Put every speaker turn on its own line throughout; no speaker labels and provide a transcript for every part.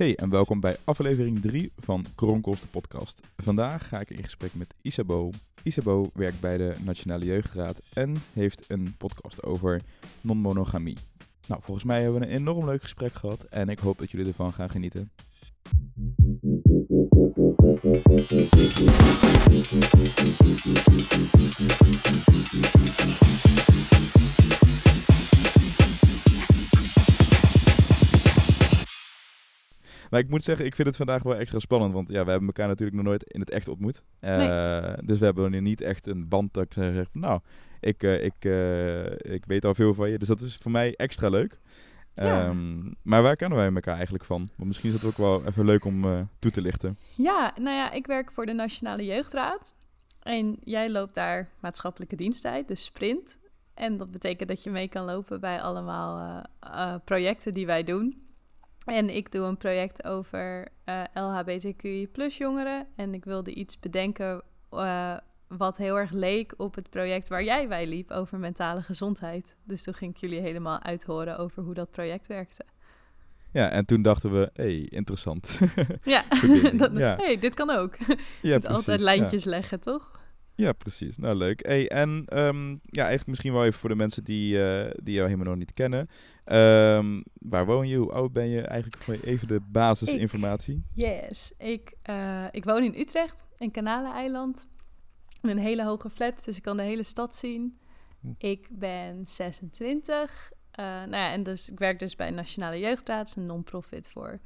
Hey en welkom bij aflevering 3 van Kronkels de podcast. Vandaag ga ik in gesprek met Isabo. Isabo werkt bij de Nationale Jeugdraad en heeft een podcast over non-monogamie. Nou, volgens mij hebben we een enorm leuk gesprek gehad en ik hoop dat jullie ervan gaan genieten. Maar ik moet zeggen, ik vind het vandaag wel extra spannend. Want ja, we hebben elkaar natuurlijk nog nooit in het echt ontmoet. Uh, Dus we hebben nu niet echt een band dat ik zeg van nou, ik, uh, ik, uh, ik weet al veel van je. Dus dat is voor mij extra leuk. Ja. Um, maar waar kennen wij elkaar eigenlijk van? Want misschien is het ook wel even leuk om toe te lichten.
Ja, nou ja, ik werk voor de Nationale Jeugdraad. En jij loopt daar maatschappelijke diensttijd, dus sprint. En dat betekent dat je mee kan lopen bij allemaal projecten die wij doen. En ik doe een project over uh, LHBTQI plus jongeren. En ik wilde iets bedenken uh, wat heel erg leek op het project waar jij bij liep over mentale gezondheid. Dus toen ging ik jullie helemaal uithoren over hoe dat project werkte.
Ja, en toen dachten we, hé, hey, interessant.
ja, dat, ja. hey, dit kan ook. Ja, Moet altijd lijntjes ja. leggen, toch?
Ja, precies. Nou, leuk. Hey, en um, ja, eigenlijk misschien wel even voor de mensen die, uh, die jou helemaal nog niet kennen. Um, waar woon je? Hoe oud ben je? Eigenlijk even de basisinformatie.
Ik, yes, ik, uh, ik woon in Utrecht, in Kanaleneiland. In een hele hoge flat, dus ik kan de hele stad zien. Ik ben 26. Uh, nou ja, en dus ik werk dus bij Nationale Jeugdraad, een non-profit voor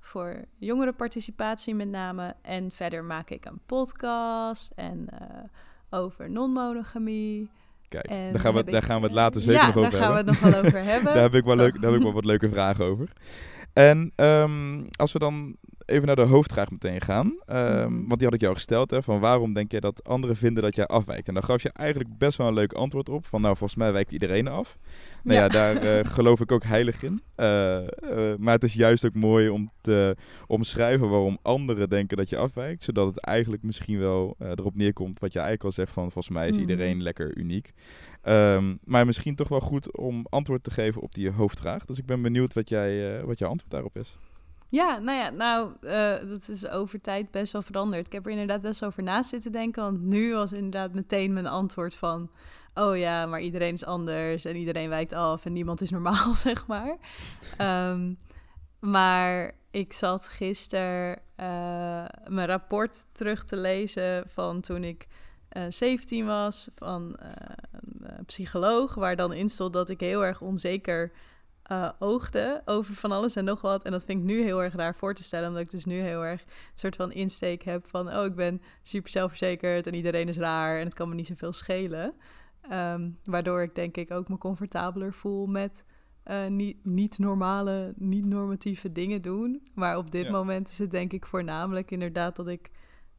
voor jongerenparticipatie met name. En verder maak ik een podcast en uh, over non-monogamie.
Kijk, daar gaan, we, daar gaan we het later zeker nog over
hebben. daar gaan we het nog wel over hebben.
daar, heb ik wel leuk, daar heb ik wel wat leuke vragen over. En um, als we dan even naar de hoofdvraag meteen gaan. Um, want die had ik jou gesteld. Hè, van waarom denk jij dat anderen vinden dat jij afwijkt? En daar gaf je eigenlijk best wel een leuk antwoord op. Van nou, volgens mij wijkt iedereen af. Nou ja, ja daar uh, geloof ik ook heilig in. Uh, uh, maar het is juist ook mooi om te omschrijven waarom anderen denken dat je afwijkt. Zodat het eigenlijk misschien wel erop neerkomt wat je eigenlijk al zegt van volgens mij is mm. iedereen lekker uniek. Um, maar misschien toch wel goed om antwoord te geven op die hoofdvraag. Dus ik ben benieuwd wat, jij, wat jouw antwoord daarop is.
Ja, nou ja, nou, uh, dat is over tijd best wel veranderd. Ik heb er inderdaad best over na zitten denken. Want nu was inderdaad meteen mijn antwoord van... Oh ja, maar iedereen is anders en iedereen wijkt af en niemand is normaal, zeg maar. um, maar ik zat gisteren uh, mijn rapport terug te lezen van toen ik uh, 17 was... van een psycholoog, waar dan in stond dat ik heel erg onzeker uh, oogde over van alles en nog wat. En dat vind ik nu heel erg raar voor te stellen, omdat ik dus nu heel erg een soort van insteek heb van, oh, ik ben super zelfverzekerd en iedereen is raar en het kan me niet zoveel schelen. Um, waardoor ik denk ik ook me comfortabeler voel met uh, niet, niet normale, niet normatieve dingen doen. Maar op dit ja. moment is het denk ik voornamelijk inderdaad dat ik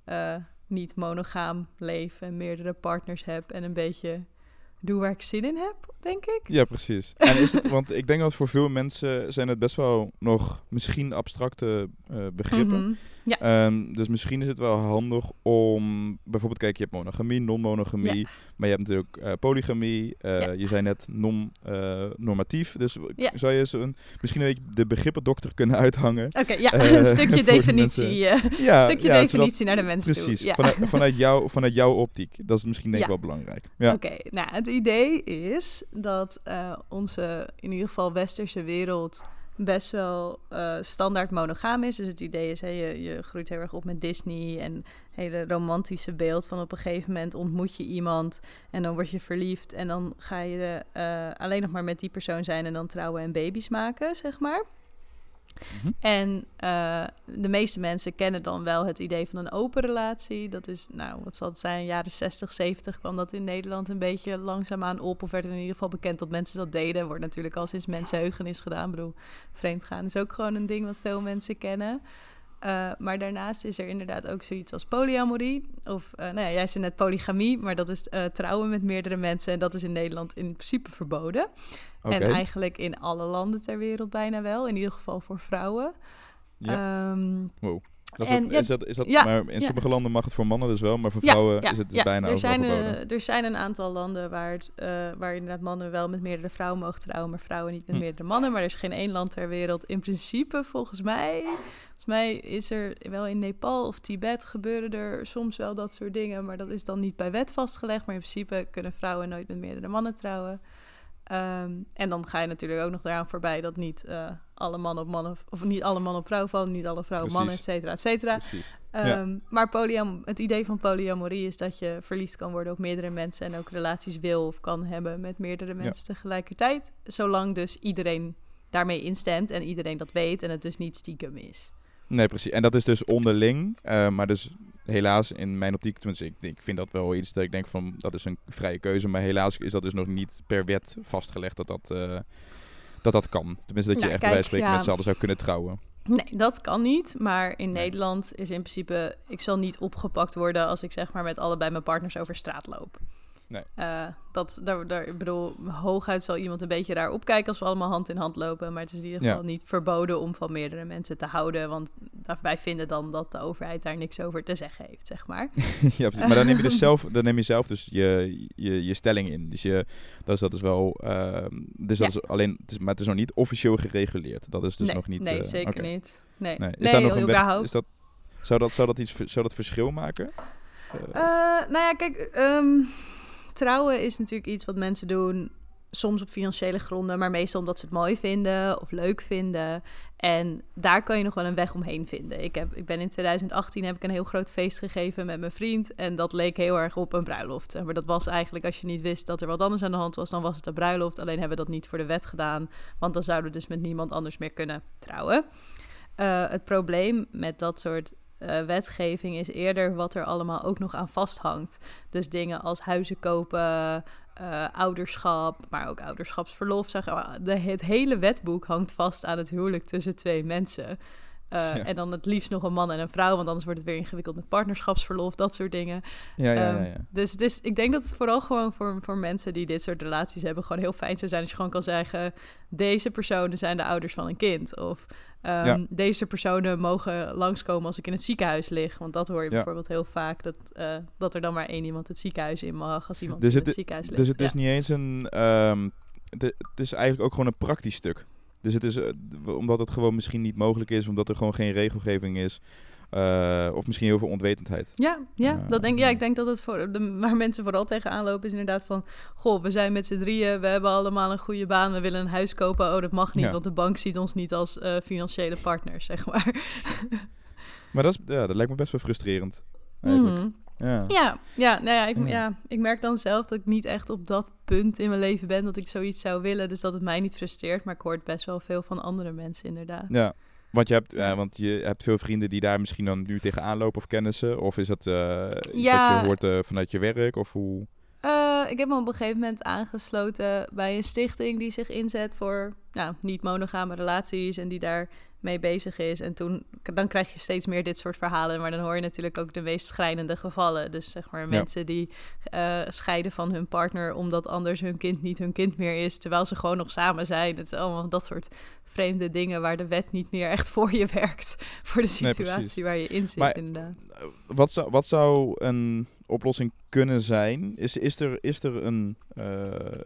uh, niet monogaam leef en meerdere partners heb en een beetje doe waar ik zin in heb, denk ik.
Ja, precies. En is het, want ik denk dat voor veel mensen zijn het best wel nog misschien abstracte uh, begrippen. Mm -hmm. Ja. Um, dus misschien is het wel handig om bijvoorbeeld, kijk, je hebt monogamie, non-monogamie, ja. maar je hebt natuurlijk uh, polygamie. Uh, ja. Je zei net non-normatief. dus zou je zo een, misschien een beetje de begrippen dokter kunnen uithangen?
Oké, okay, ja, een stukje definitie. een stukje definitie naar de mensen
precies,
toe.
Vanuit, vanuit, jou, vanuit jouw optiek. Dat is misschien denk ik wel belangrijk.
Oké, okay, nou, het idee is dat onze, in ieder geval westerse wereld best wel uh, standaard monogaam is. Dus het idee is, hè, je, je groeit heel erg op met Disney en hele romantische beeld van op een gegeven moment ontmoet je iemand en dan word je verliefd en dan ga je uh, alleen nog maar met die persoon zijn en dan trouwen en baby's maken, zeg maar. Mm-hmm. En uh, de meeste mensen kennen dan wel het idee van een open relatie. Dat is, nou, wat zal het zijn, jaren 60, 70 kwam dat in Nederland een beetje langzaamaan op. Of werd in ieder geval bekend dat mensen dat deden. Wordt natuurlijk al sinds mensenheugenis gedaan. Ik bedoel, vreemdgaan is ook gewoon een ding wat veel mensen kennen. Uh, maar daarnaast is er inderdaad ook zoiets als polyamorie. Of, uh, nou ja, jij zei net polygamie, maar dat is uh, trouwen met meerdere mensen. En dat is in Nederland in principe verboden. Okay. En eigenlijk in alle landen ter wereld bijna wel. In ieder geval voor vrouwen. Ja. Um, wow.
Dat
En,
is,
ja,
is dat, is dat,
ja,
maar in
ja.
sommige landen mag het voor mannen dus wel, maar voor vrouwen is het dus
ja.
bijna
er zijn, eh, er zijn een aantal landen waar, het, eh, waar inderdaad mannen wel met meerdere vrouwen mogen trouwen, maar vrouwen niet met
Hm.
meerdere mannen. Maar er is geen één land ter wereld. In principe, volgens mij, volgens mij is er wel in Nepal of Tibet gebeuren er soms wel dat soort dingen, maar dat is dan niet bij wet vastgelegd. Maar in principe kunnen vrouwen nooit met meerdere mannen trouwen. Ehm, en dan ga je natuurlijk ook nog eraan voorbij dat niet eh, alle mannen op mannen, of niet alle mannen op vrouwen vallen, niet alle vrouwen op mannen, et cetera, et cetera. Ehm, Maar polyam het idee van polyamorie is dat je verliefd kan worden op meerdere mensen en ook relaties wil of kan hebben met meerdere mensen tegelijkertijd. Zolang dus iedereen daarmee instemt en iedereen dat weet en het dus niet stiekem is.
Nee, precies. En dat is dus onderling. eh, maar dus helaas in mijn optiek, tenminste, ik, ik vind dat wel iets dat ik denk van dat is een vrije keuze. Maar helaas is dat dus nog niet per wet vastgelegd dat dat, eh, dat, dat kan. Tenminste, dat je
Nou,
echt bij
kijk,
van spreken
ja.
met z'n allen zou kunnen trouwen.
Nee, dat kan niet. Maar in
Nee.
Nederland is in principe... Ik zal niet opgepakt worden als ik zeg maar met allebei mijn partners over straat loop.
Nee.
Eh, dat, daar, daar, ik bedoel, hooguit zal iemand een beetje daar opkijken als we allemaal hand in hand lopen. Maar het is in ieder
Ja.
geval niet verboden om van meerdere mensen te houden. Want wij vinden dan dat de overheid daar niks over te zeggen heeft, zeg maar.
ja, precies. Maar dan neem je dus zelf, dan neem je zelf dus je, je, je stelling in. Dus je, dat is, dat is wel, ehm, dus dat is alleen, het is, maar het is nog niet officieel gereguleerd. Dat is dus
nee,
nog niet.
nee
eh,
zeker niet. Nee,
Nee. Is
nee,
nog een
überhaupt.
is dat, zou dat, zou dat iets, zou dat verschil maken? Eh,
nou ja, kijk, ehm, trouwen is natuurlijk iets wat mensen doen soms op financiële gronden, maar meestal omdat ze het mooi vinden of leuk vinden. En daar kan je nog wel een weg omheen vinden. Ik, heb, ik ben in 2018 heb ik een heel groot feest gegeven met mijn vriend en dat leek heel erg op een bruiloft. Maar dat was eigenlijk als je niet wist dat er wat anders aan de hand was, dan was het een bruiloft. Alleen hebben we dat niet voor de wet gedaan, want dan zouden we dus met niemand anders meer kunnen trouwen. Eh, het probleem met dat soort eh, wetgeving is eerder wat er allemaal ook nog aan vasthangt. Dus dingen als huizen kopen, eh, ouderschap, maar ook ouderschapsverlof. Zeg maar. de, het hele wetboek hangt vast aan het huwelijk tussen twee mensen. Eh,
Ja.
En dan het liefst nog een man en een vrouw, want anders wordt het weer ingewikkeld met partnerschapsverlof, dat soort dingen.
ja, ja, ja,
Ehm,
ja.
Dus, dus ik denk dat het vooral gewoon voor, voor mensen die dit soort relaties hebben, gewoon heel fijn zou zijn als je gewoon kan zeggen: deze personen zijn de ouders van een kind. Of ehm,
Ja.
deze personen mogen langskomen als ik in het ziekenhuis lig. Want dat hoor je
Ja.
bijvoorbeeld heel vaak, dat, eh, dat er dan maar één iemand het ziekenhuis in mag als iemand
Dus
in
het
ziekenhuis ligt.
Dus het is niet eens een. ehm, de- het is eigenlijk ook gewoon een praktisch stuk. Dus het is eh, omdat het gewoon misschien niet mogelijk is, omdat er gewoon geen regelgeving is. Eh, of misschien heel veel onwetendheid.
Ja, ja, dat denk, ja, ik denk dat het voor de, waar mensen vooral tegenaan lopen is inderdaad van... Goh, we zijn met z'n drieën, we hebben allemaal een goede baan, we willen een huis kopen. Oh, dat mag niet,
Ja.
want de bank ziet ons niet als eh, financiële partners, zeg maar.
Maar dat, is, ja, dat lijkt me best wel frustrerend. Eigenlijk.
Mhm.
Ja.
Ja, ja, nou ja ik,
Ja.
ja, ik merk dan zelf dat ik niet echt op dat punt in mijn leven ben dat ik zoiets zou willen. Dus dat het mij niet frustreert, maar ik hoor het best wel veel van andere mensen inderdaad.
Ja. Want je, hebt, ja, want je hebt veel vrienden die daar misschien dan nu tegenaan lopen of kennissen. Of is dat eh, iets
Ja.
wat je hoort eh, vanuit je werk? Of hoe?
Eh, ik heb me op een gegeven moment aangesloten bij een stichting die zich inzet voor nou, niet-monogame relaties en die daar mee bezig is. En toen, dan krijg je steeds meer dit soort verhalen, maar dan hoor je natuurlijk ook de meest schrijnende gevallen. Dus zeg maar mensen die eh, scheiden van hun partner omdat anders hun kind niet hun kind meer is, terwijl ze gewoon nog samen zijn. Het is allemaal dat soort vreemde dingen waar de wet niet meer echt voor je werkt, voor de situatie waar je in zit
Maar-
inderdaad.
Eh, Wat zou, wat zou een oplossing kunnen zijn? Is, is er, is er een, eh,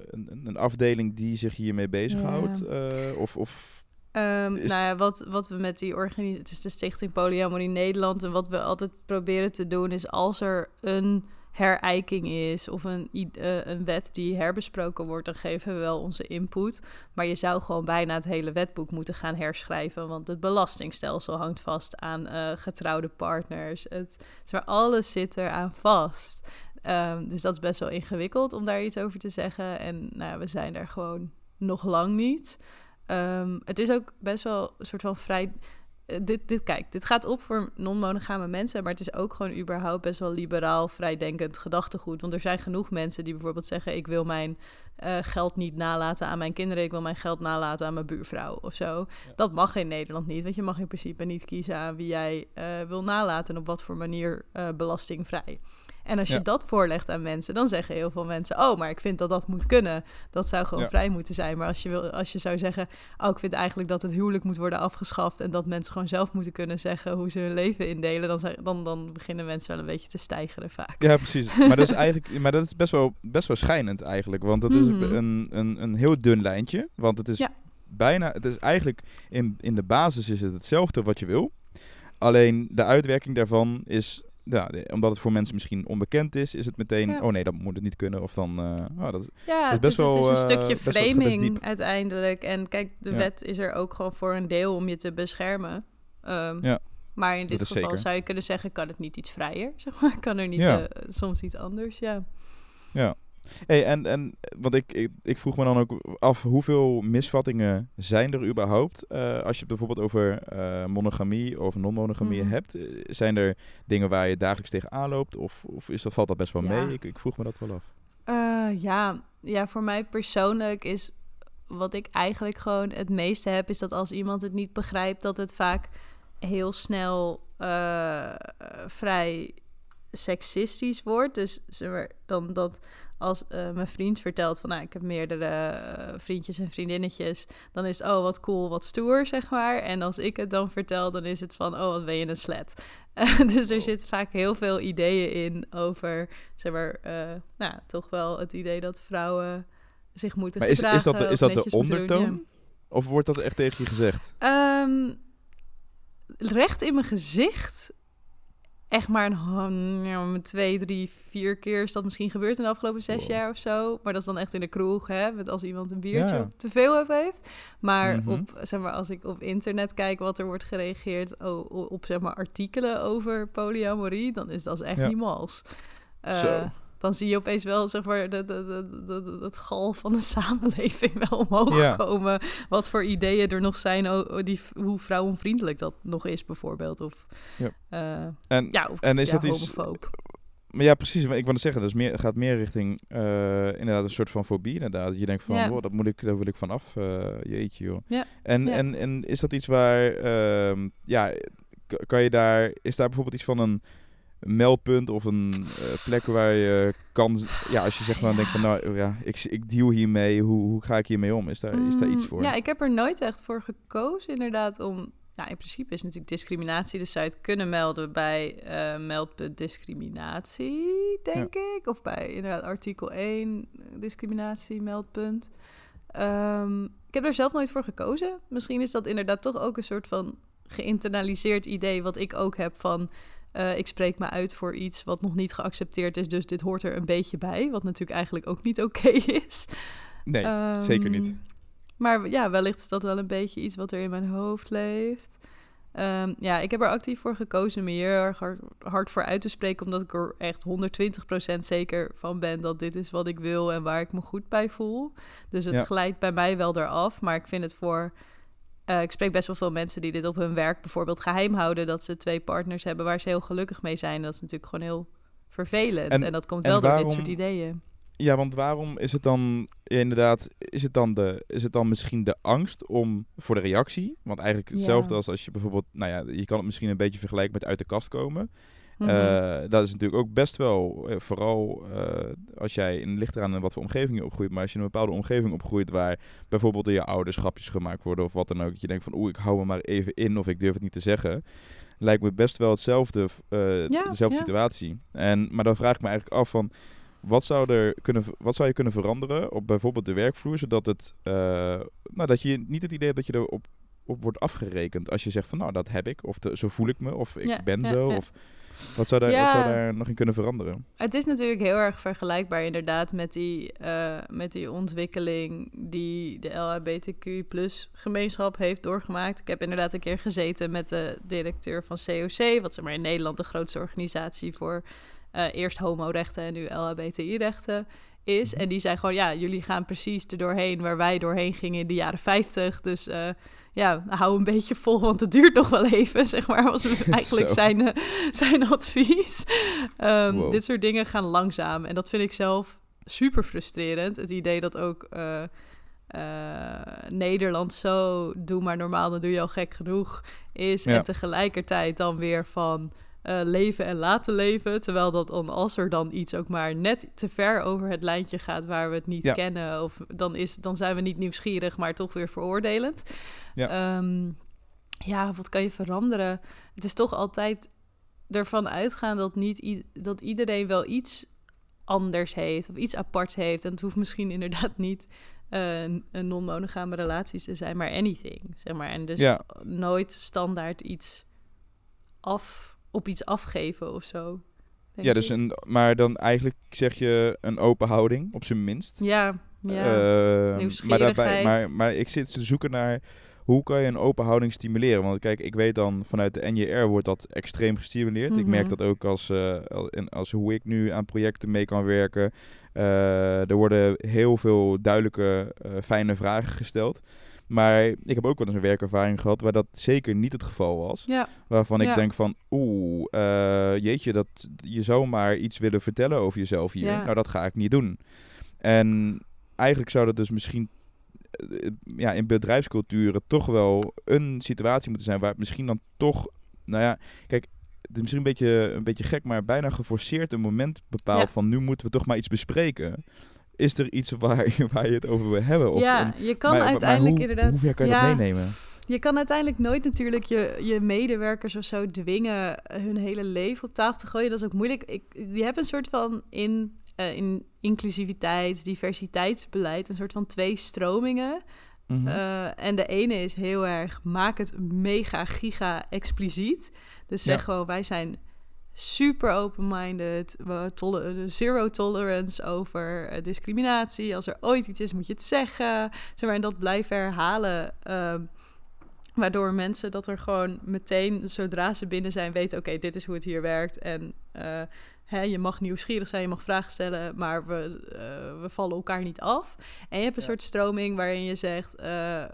een, een afdeling die zich hiermee bezighoudt? Eh, of, of
Ehm,
Is-
Nou ja, wat, wat we met die organisatie... Het is de Stichting Polyamorie Nederland. En wat we altijd proberen te doen is als er een herijking is... of een, eh, een wet die herbesproken wordt... dan geven we wel onze input. Maar je zou gewoon bijna het hele wetboek moeten gaan herschrijven... want het belastingstelsel hangt vast aan eh, getrouwde partners. Het, maar, alles zit er aan vast. Ehm, dus dat is best wel ingewikkeld om daar iets over te zeggen. En nou, we zijn daar gewoon nog lang niet... Ehm, het is ook best wel een soort van vrij. eh, dit, dit, kijk, dit gaat op voor non-monogame mensen, maar het is ook gewoon überhaupt best wel liberaal, vrijdenkend gedachtegoed. Want er zijn genoeg mensen die bijvoorbeeld zeggen: Ik wil mijn eh, geld niet nalaten aan mijn kinderen, ik wil mijn geld nalaten aan mijn buurvrouw of zo. Dat mag in Nederland niet, want je mag in principe niet kiezen aan wie jij eh, wil nalaten en op wat voor manier belastingvrij. En als je
Ja.
dat voorlegt aan mensen, dan zeggen heel veel mensen: Oh, maar ik vind dat dat moet kunnen. Dat zou gewoon
Ja.
vrij moeten zijn. Maar als je, wil, als je zou zeggen: Oh, ik vind eigenlijk dat het huwelijk moet worden afgeschaft. En dat mensen gewoon zelf moeten kunnen zeggen hoe ze hun leven indelen. Dan, dan, dan beginnen mensen wel een beetje te stijgeren vaak.
Ja, precies. Maar dat is eigenlijk, maar dat is best wel, best wel schijnend eigenlijk. Want het is
Mhm.
een, een, een heel dun lijntje. Want het is
Ja.
bijna, het is eigenlijk in, in de basis is het hetzelfde wat je wil. Alleen de uitwerking daarvan is, ja, omdat het voor mensen misschien onbekend is, is het meteen,
Ja.
oh nee, dat moet het niet kunnen. Of dan, oh, dat is,
Ja,
is
het
best
is, het is
wel,
een
eh,
stukje framing uiteindelijk. En kijk, de
Ja.
wet is er ook gewoon voor een deel om je te beschermen. Ehm,
Ja,
maar in dit
is
geval
zeker.
zou je kunnen zeggen, kan het niet iets vrijer? Zeg maar, kan er niet eh, soms iets anders? Ja.
ja. Hey, en, en want ik, ik, ik vroeg me dan ook af, hoeveel misvattingen zijn er überhaupt? eh, als je het bijvoorbeeld over eh, monogamie of non-monogamie
Mhm.
hebt. Eh, zijn er dingen waar je dagelijks tegenaan loopt? Of, of is dat, valt dat best wel
Ja.
mee? Ik, ik vroeg me dat wel af.
Ja. ja, voor mij persoonlijk is wat ik eigenlijk gewoon het meeste heb, is dat als iemand het niet begrijpt, dat het vaak heel snel vrij seksistisch wordt. Dus zeg maar, dan dat als eh, mijn vriend vertelt van, nou, ik heb meerdere eh, vriendjes en vriendinnetjes, dan is het, oh, wat cool, wat stoer, zeg maar. En als ik het dan vertel, dan is het van, oh, wat ben je een slet. dus er
Oh.
zit vaak heel veel ideeën in over, zeg maar, eh, nou, toch wel het idee dat vrouwen zich moeten
Maar is,
gedragen.
is dat, de, is dat de
doen, ja.
ondertoon? Of wordt dat echt tegen je gezegd?
Ehm, recht in mijn gezicht. Echt maar een maar twee, drie, vier keer is dat misschien gebeurd in de afgelopen zes
Wow.
jaar of zo. Maar dat is dan echt in de kroeg, hè? Met als iemand een biertje
Ja.
op te veel op heeft. Maar
Mhm.
op, zeg maar, als ik op internet kijk wat er wordt gereageerd o- o- op, zeg maar, artikelen over polyamorie, dan is dat echt
Ja.
niet mals. Eh,
Zo.
Dan zie je opeens wel zeg maar, de, de, de, het gal van de samenleving wel omhoog
Ja.
komen. Wat voor ideeën er nog zijn, die, hoe vrouwenvriendelijk dat nog is bijvoorbeeld. Of,
Ja.
eh,
En,
ja, of
en is
ja,
dat iets...
homofoob.
Maar ja, precies. Ik wilde zeggen, dat meer, gaat meer richting eh, inderdaad een soort van fobie. Inderdaad. Dat je denkt van, wow, dat moet ik, daar wil ik vanaf. eh jeetje, joh.
Ja.
En,
Ja.
En, en is dat iets waar, ehm, ja, kan je daar, is daar bijvoorbeeld iets van een meldpunt of een eh, plek waar je kan, ja, als je zeg maar
Ja.
denkt van, nou ja, ik, ik deal hiermee, hoe, hoe ga ik hiermee om? Is daar, is daar iets
Mm,
voor?
Ja, ik heb er nooit echt voor gekozen inderdaad om... Nou, in principe is natuurlijk discriminatie. Dus zou je het kunnen melden bij eh meldpunt discriminatie, denk ik. Of bij inderdaad artikel 1 eh, discriminatie, meldpunt. Ehm, ik heb er zelf nooit voor gekozen. Misschien is dat inderdaad toch ook een soort van geïnternaliseerd idee... wat ik ook heb van... eh, ik spreek me uit voor iets wat nog niet geaccepteerd is, dus dit hoort er een beetje bij. Wat natuurlijk eigenlijk ook niet oké is.
nee, zeker niet.
Ehm, Maar ja, wellicht is dat wel een beetje iets wat er in mijn hoofd leeft. Ehm, ja, ik heb er actief voor gekozen me hier erg hard, hard voor uit te spreken, omdat ik er echt 120% zeker van ben dat dit is wat ik wil en waar ik me goed bij voel. Dus het
Ja.
glijdt bij mij wel eraf, maar ik vind het voor. Eh, ik spreek best wel veel mensen die dit op hun werk bijvoorbeeld geheim houden, dat ze twee partners hebben waar ze heel gelukkig mee zijn. Dat is natuurlijk gewoon heel vervelend. En,
En-
dat komt
en
wel door dit soort ideeën.
Ja, want waarom is het dan inderdaad, is het dan, de, is het dan misschien de angst om voor de reactie? Want eigenlijk
Ja.
hetzelfde als als je bijvoorbeeld, nou ja, je kan het misschien een beetje vergelijken met uit de kast komen.
Mhm.
Eh, dat is natuurlijk ook best wel, eh, vooral eh, als jij, in ligt eraan in wat voor omgeving je opgroeit, maar als je in een bepaalde omgeving opgroeit waar bijvoorbeeld door je ouders grapjes gemaakt worden of wat dan ook, dat je denkt van oeh, ik hou me maar even in of ik durf het niet te zeggen, lijkt me best wel hetzelfde,
Ja,
dezelfde
ja.
situatie. En, maar dan vraag ik me eigenlijk af van, wat zou, er kunnen, wat zou je kunnen veranderen op bijvoorbeeld de werkvloer, zodat het, nou, dat je niet het idee hebt dat je erop op wordt afgerekend als je zegt van nou dat heb ik of de- zo voel ik me of ik
Ja,
ben zo of wat zou, daar,
Ja.
wat zou daar nog in kunnen veranderen?
Het is natuurlijk heel erg vergelijkbaar inderdaad met die, eh, met die ontwikkeling die de LHBTQ plus gemeenschap heeft doorgemaakt. Ik heb inderdaad een keer gezeten met de directeur van COC, wat zeg maar in Nederland de grootste organisatie voor eh, eerst homorechten en nu LHBTI-rechten is.
Mhm.
En die zei gewoon, ja, jullie gaan precies er doorheen waar wij doorheen gingen in de jaren 50. Dus eh, ja, hou een beetje vol, want het duurt nog wel even, zeg maar, was eigenlijk zijn, eh, zijn advies. Ehm,
Wow.
Dit soort dingen gaan langzaam en dat vind ik zelf super frustrerend. Het idee dat ook eh, eh, Nederland zo, doe maar normaal, dan doe je al gek genoeg, is.
Ja.
En tegelijkertijd dan weer van, eh, leven en laten leven. Terwijl dat dan, als er dan iets ook maar net te ver over het lijntje gaat waar we het niet
Ja.
kennen, of dan, is, dan zijn we niet nieuwsgierig, maar toch weer veroordelend.
Ja.
Ehm, ja, wat kan je veranderen? Het is toch altijd ervan uitgaan dat, niet dat iedereen wel iets anders heeft of iets aparts heeft. En het hoeft misschien inderdaad niet eh, een een non-monogame relaties te zijn, maar anything. Zeg maar. En dus
Ja.
nooit standaard iets af, op iets afgeven of zo.
Ja, dus
ik.
een, maar dan eigenlijk zeg je een open houding, op zijn minst.
Ja, ja.
Ehm, maar, daarbij, maar, maar ik zit te zoeken naar hoe kan je een open houding stimuleren. Want kijk, ik weet dan vanuit de NJR wordt dat extreem gestimuleerd. Ik merk
Mhm.
dat ook als, al- en als hoe ik nu aan projecten mee kan werken. Eh, er worden heel veel duidelijke, eh, fijne vragen gesteld. Maar ik heb ook wel eens een werkervaring gehad waar dat zeker niet het geval was.
ja,
Waarvan ik
Ja.
denk van, oeh, eh, jeetje, dat, je zou maar iets willen vertellen over jezelf hier.
Ja.
Nou, dat ga ik niet doen. En eigenlijk zou dat dus misschien eh, ja, in bedrijfsculturen toch wel een situatie moeten zijn waar het misschien dan toch, nou ja, kijk, het is misschien een beetje, een beetje gek, maar bijna geforceerd een moment bepaald
Ja.
van nu moeten we toch maar iets bespreken. Is er iets waar, je- waar je het over wil hebben? Of
ja je kan
maar- maar
uiteindelijk
hoe,
inderdaad...
Hoe kan je
ja,
dat meenemen?
Je kan uiteindelijk nooit natuurlijk je, je medewerkers of zo dwingen hun hele leven op tafel te gooien. Dat is ook moeilijk. Ik, je hebt een soort van in, eh, in inclusiviteit, diversiteitsbeleid, een soort van twee stromingen.
Mhm.
Eh, en de ene is heel erg, maak het mega giga expliciet. Dus zeg
Ja.
gewoon, wij zijn super open-minded. Tolle- zero tolerance over eh, discriminatie. Als er ooit iets is, moet je het zeggen. Zeg maar, en dat blijven herhalen. ehm, waardoor mensen dat er gewoon meteen, zodra ze binnen zijn, weten... oké, dit is hoe het hier werkt. En eh, hè, je mag nieuwsgierig zijn, je mag vragen stellen... maar we, eh, we vallen elkaar niet af. En je hebt een
Ja.
soort stroming waarin je zegt... eh, eh,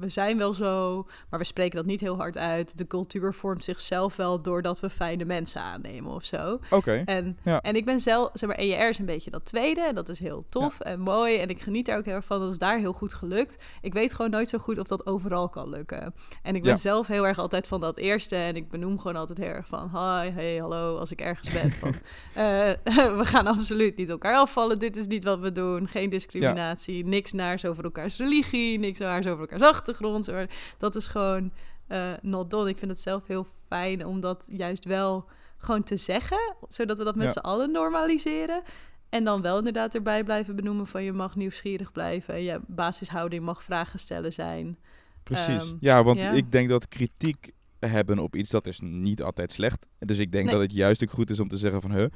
we zijn wel zo, maar we spreken dat niet heel hard uit. De cultuur vormt zichzelf wel doordat we fijne mensen aannemen of zo.
Oké.
En,
Ja.
en ik ben zelf, zeg maar, ER is een beetje dat tweede. En dat is heel tof en mooi. En ik geniet daar ook heel erg van. Dat is daar heel goed gelukt. Ik weet gewoon nooit zo goed of dat overal kan lukken. En ik ben zelf heel erg altijd van dat eerste. En ik benoem gewoon altijd heel erg van... Hi, hey, hallo, als ik ergens ben. Van, we gaan absoluut niet elkaar afvallen. Dit is niet wat we doen. Geen discriminatie. Niks naars over elkaars religie. Niks naars over elkaars achtergrond. Dat is gewoon eh not done. Ik vind het zelf heel fijn om dat juist wel gewoon te zeggen, zodat we dat met
Ja.
z'n allen normaliseren. En dan wel inderdaad erbij blijven benoemen van je mag nieuwsgierig blijven. En je basishouding mag vragen stellen zijn.
Precies.
Ehm,
ja, want
ja.
ik denk dat kritiek hebben op iets, dat is niet altijd slecht. Dus ik denk
Nee.
dat het juist ook goed is om te zeggen van, huh,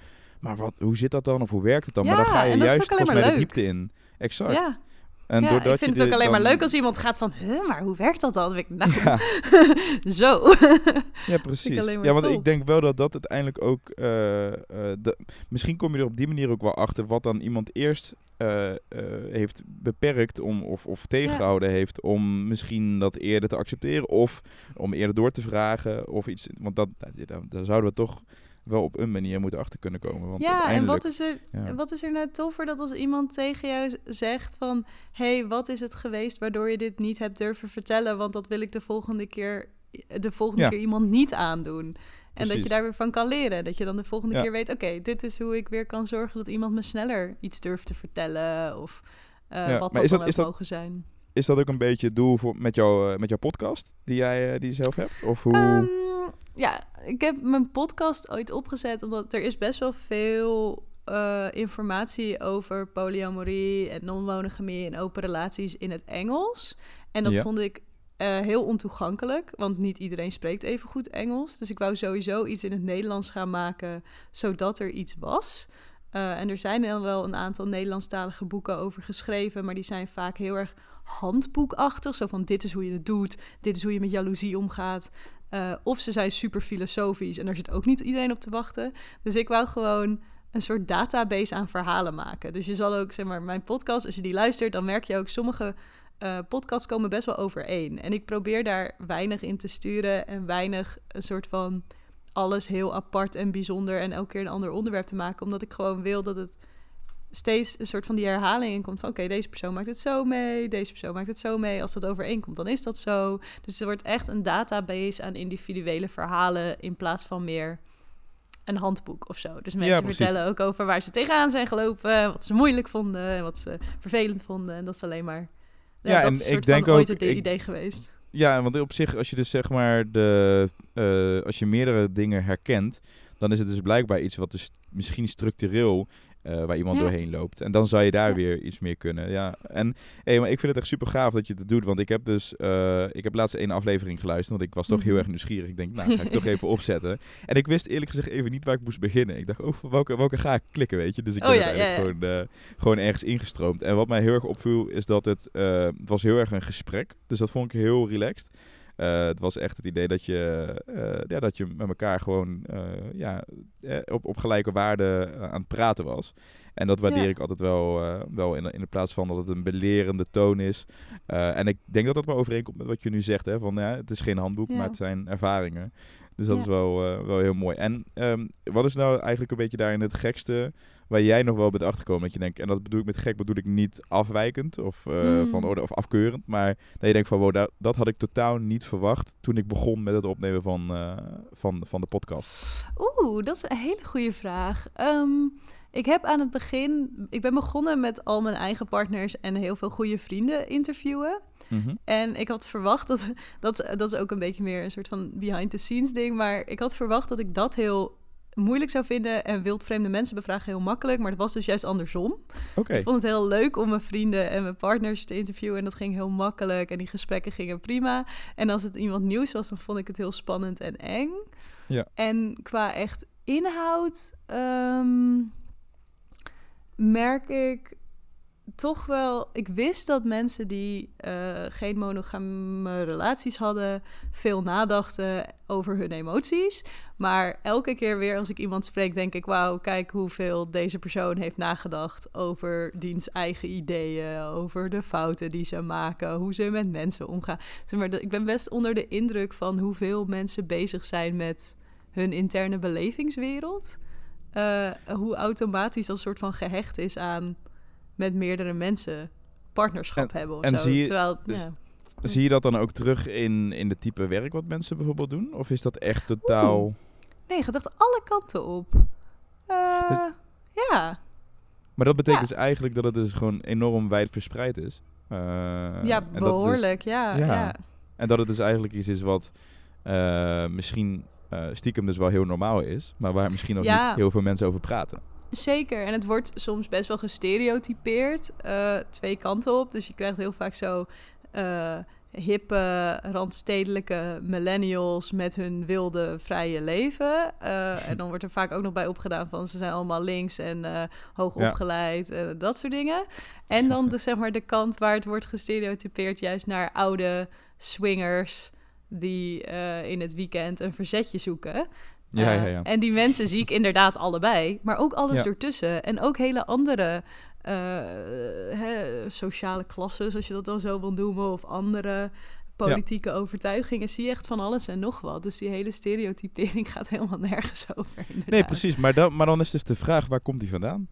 maar wat, hoe zit dat dan? Of hoe werkt het dan? maar dan ga je juist volgens mij de diepte in. Exact.
Ja,
En
ja ik vind het ook alleen maar
dan-
leuk als iemand gaat van... Huh, maar hoe werkt dat dan? Ik, nou,
Ja,
zo.
ja, precies. Ja, want
top.
ik denk wel dat dat uiteindelijk ook... eh, eh, de, misschien kom je er op die manier ook wel achter wat dan iemand eerst eh, heeft beperkt om, of, of tegengehouden heeft om misschien dat eerder te accepteren of om eerder door te vragen of iets. Want dat, daar, daar zouden we toch wel op een manier moeten achter kunnen komen. Want
ja, en wat is, er,
ja.
wat is er nou toffer dat als iemand tegen jou zegt van... hey, wat is het geweest waardoor je dit niet hebt durven vertellen? Want dat wil ik de volgende keer, de volgende
Ja.
keer iemand niet aandoen. En dat je daar weer van kan leren. Dat je dan de volgende
Ja.
keer weet... oké, dit is hoe ik weer kan zorgen dat iemand me sneller iets durft te vertellen. Of eh, wat
maar
dat
is
dan
dat-
ook
is dat-
mogen zijn.
Is dat ook een beetje het doel voor, met, jou, eh, met jouw podcast die jij eh, die je zelf hebt? Of hoe?
Ehm, ja, ik heb mijn podcast ooit opgezet omdat er is best wel veel eh, informatie over polyamorie en non-monogamie en open relaties in het Engels. En dat
Ja.
vond ik heel ontoegankelijk, want niet iedereen spreekt even goed Engels. Dus ik wou sowieso iets in het Nederlands gaan maken, zodat er iets was. Eh, en er zijn dan wel een aantal Nederlandstalige boeken over geschreven, maar die zijn vaak heel erg handboekachtig. Zo van dit is hoe je het doet, dit is hoe je met jaloezie omgaat. Eh, of ze zijn super filosofisch en daar zit ook niet iedereen op te wachten. Dus ik wou gewoon een soort database aan verhalen maken. Dus je zal ook, zeg maar, mijn podcast, als je die luistert, dan merk je ook sommige eh, podcasts komen best wel overeen. En ik probeer daar weinig in te sturen en weinig een soort van alles heel apart en bijzonder en elke keer een ander onderwerp te maken, omdat ik gewoon wil dat het steeds een soort van die herhaling in komt van oké, deze persoon maakt het zo mee, deze persoon maakt het zo mee. Als dat overeenkomt, dan is dat zo. Dus er wordt echt een database aan individuele verhalen in plaats van meer een handboek of zo. Dus mensen vertellen ook over waar ze tegenaan zijn gelopen, wat ze moeilijk vonden en wat ze vervelend vonden. En dat is alleen maar. Ja,
Ja,
dat
en
is een
ik denk
van ooit
ook-
het
ik-
idee geweest.
Ja, want op zich, als je dus zeg maar de, eh, als je meerdere dingen herkent, dan is het dus blijkbaar iets wat dus misschien structureel eh, waar iemand
Ja.
doorheen loopt. En dan zou je daar
Ja.
weer iets meer kunnen. Ja, en hey, maar ik vind het echt super gaaf dat je het doet, want ik heb dus, eh, ik heb laatst één aflevering geluisterd, want ik was toch heel
Mhm.
erg nieuwsgierig. Ik denk, nou, ga ik toch even opzetten. En ik wist eerlijk gezegd even niet waar ik moest beginnen. Ik dacht, oh, welke, welke ga ik klikken, weet je? Dus ik
Oh
ben
ja,
Gewoon, eh, gewoon ergens ingestroomd. En wat mij heel erg opviel, is dat het, het was heel erg een gesprek. Dus dat vond ik heel relaxed. Eh, het was echt het idee dat je, eh, ja, dat je met elkaar gewoon eh, ja, op, op gelijke waarde aan het praten was. En dat waardeer
Ja.
ik altijd wel, wel in, in de plaats van dat het een belerende toon is. En ik denk dat dat wel overeenkomt met wat je nu zegt. Hè? Van, ja, het is geen handboek,
Ja.
maar het zijn ervaringen. Dus dat
Ja.
is wel, eh, wel heel mooi. En ehm, wat is nou eigenlijk een beetje daarin het gekste waar jij nog wel bent achterkomen? Dat je denkt, en dat bedoel ik met gek, bedoel ik niet afwijkend of, eh,
Mm.
van orde of afkeurend. Maar dat je denkt van, wow, dat, dat had ik totaal niet verwacht toen ik begon met het opnemen van, eh, van, van de podcast.
Oeh, dat is een hele goede vraag. Ehm, ik heb aan het begin, ik ben begonnen met al mijn eigen partners en heel veel goede vrienden interviewen.
Mhm.
En ik had verwacht dat, dat, dat is ook een beetje meer een soort van behind the scenes ding, maar ik had verwacht dat ik dat heel moeilijk zou vinden en wildvreemde mensen bevragen heel makkelijk, maar het was dus juist andersom. Ik vond het heel leuk om mijn vrienden en mijn partners te interviewen. En dat ging heel makkelijk. En die gesprekken gingen prima. En als het iemand nieuws was, dan vond ik het heel spannend en eng.
Ja.
En qua echt inhoud ehm, merk ik toch wel... Ik wist dat mensen die eh, geen monogame relaties hadden... veel nadachten over hun emoties. Maar elke keer weer als ik iemand spreek, denk ik: wauw, kijk hoeveel deze persoon heeft nagedacht over diens eigen ideeën, over de fouten die ze maken, hoe ze met mensen omgaan. Maar, ik ben best onder de indruk van hoeveel mensen bezig zijn met hun interne belevingswereld. Eh, hoe automatisch dat soort van gehecht is aan met meerdere mensen partnerschap hebben of
en
zo.
zie je-
Terwijl,
dus-
ja.
zie je dat dan ook terug in, in de type werk wat mensen bijvoorbeeld doen? Of is dat echt totaal...
Nee, je dacht alle kanten op. Eh,
Dus-
ja.
Maar dat betekent
Ja.
dus eigenlijk dat het dus gewoon enorm wijd verspreid is. Eh,
ja,
dus-
behoorlijk, ja,
ja.
ja.
En dat het dus eigenlijk iets is wat eh, misschien stiekem dus wel heel normaal is. Maar waar misschien ook
Ja.
niet heel veel mensen over praten.
Zeker, en het wordt soms best wel gestereotypeerd, eh, twee kanten op. Dus je krijgt heel vaak zo eh, hippe, randstedelijke millennials met hun wilde, vrije leven. Eh, en dan wordt er vaak ook nog bij opgedaan van ze zijn allemaal links en hoog opgeleid, en dat soort dingen. En dan de, zeg maar, de kant waar het wordt gestereotypeerd juist naar oude swingers die in het weekend een verzetje zoeken.
Ja,
Eh,
ja, ja.
En die mensen zie ik inderdaad allebei, maar ook alles
Ja.
ertussen. En ook hele andere eh, hè, sociale klassen, zoals je dat dan zo wil noemen, of andere politieke overtuigingen. Zie je echt van alles en nog wat. Dus die hele stereotypering gaat helemaal nergens over. Inderdaad.
Nee, precies. Maar dan, maar dan is dus de vraag, waar komt die vandaan?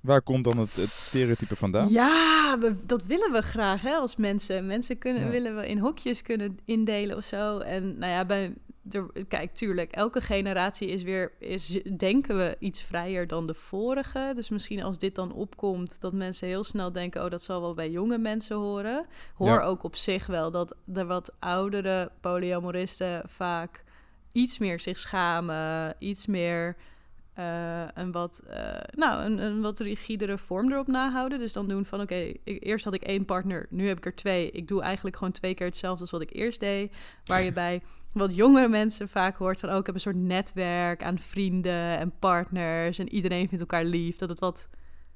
Waar komt dan het, het stereotype vandaan?
Ja, we- dat willen we graag hè, als mensen. Mensen kunnen,
Ja.
willen we in hokjes kunnen indelen of zo. En nou ja, bij, er, kijk, tuurlijk, elke generatie is weer, is, denken we, iets vrijer dan de vorige. Dus misschien als dit dan opkomt, dat mensen heel snel denken... oh, dat zal wel bij jonge mensen horen. Hoor
Ja.
ook op zich wel dat de wat oudere polyamoristen vaak iets meer zich schamen, iets meer eh, een wat, eh, nou, een, een wat rigidere vorm erop nahouden. Dus dan doen van, oké, eerst had ik één partner, nu heb ik er twee. Ik doe eigenlijk gewoon twee keer hetzelfde als wat ik eerst deed. Waar je bij wat jongere mensen vaak hoort van, oh, ik heb een soort netwerk aan vrienden en partners en iedereen vindt elkaar lief. Dat het wat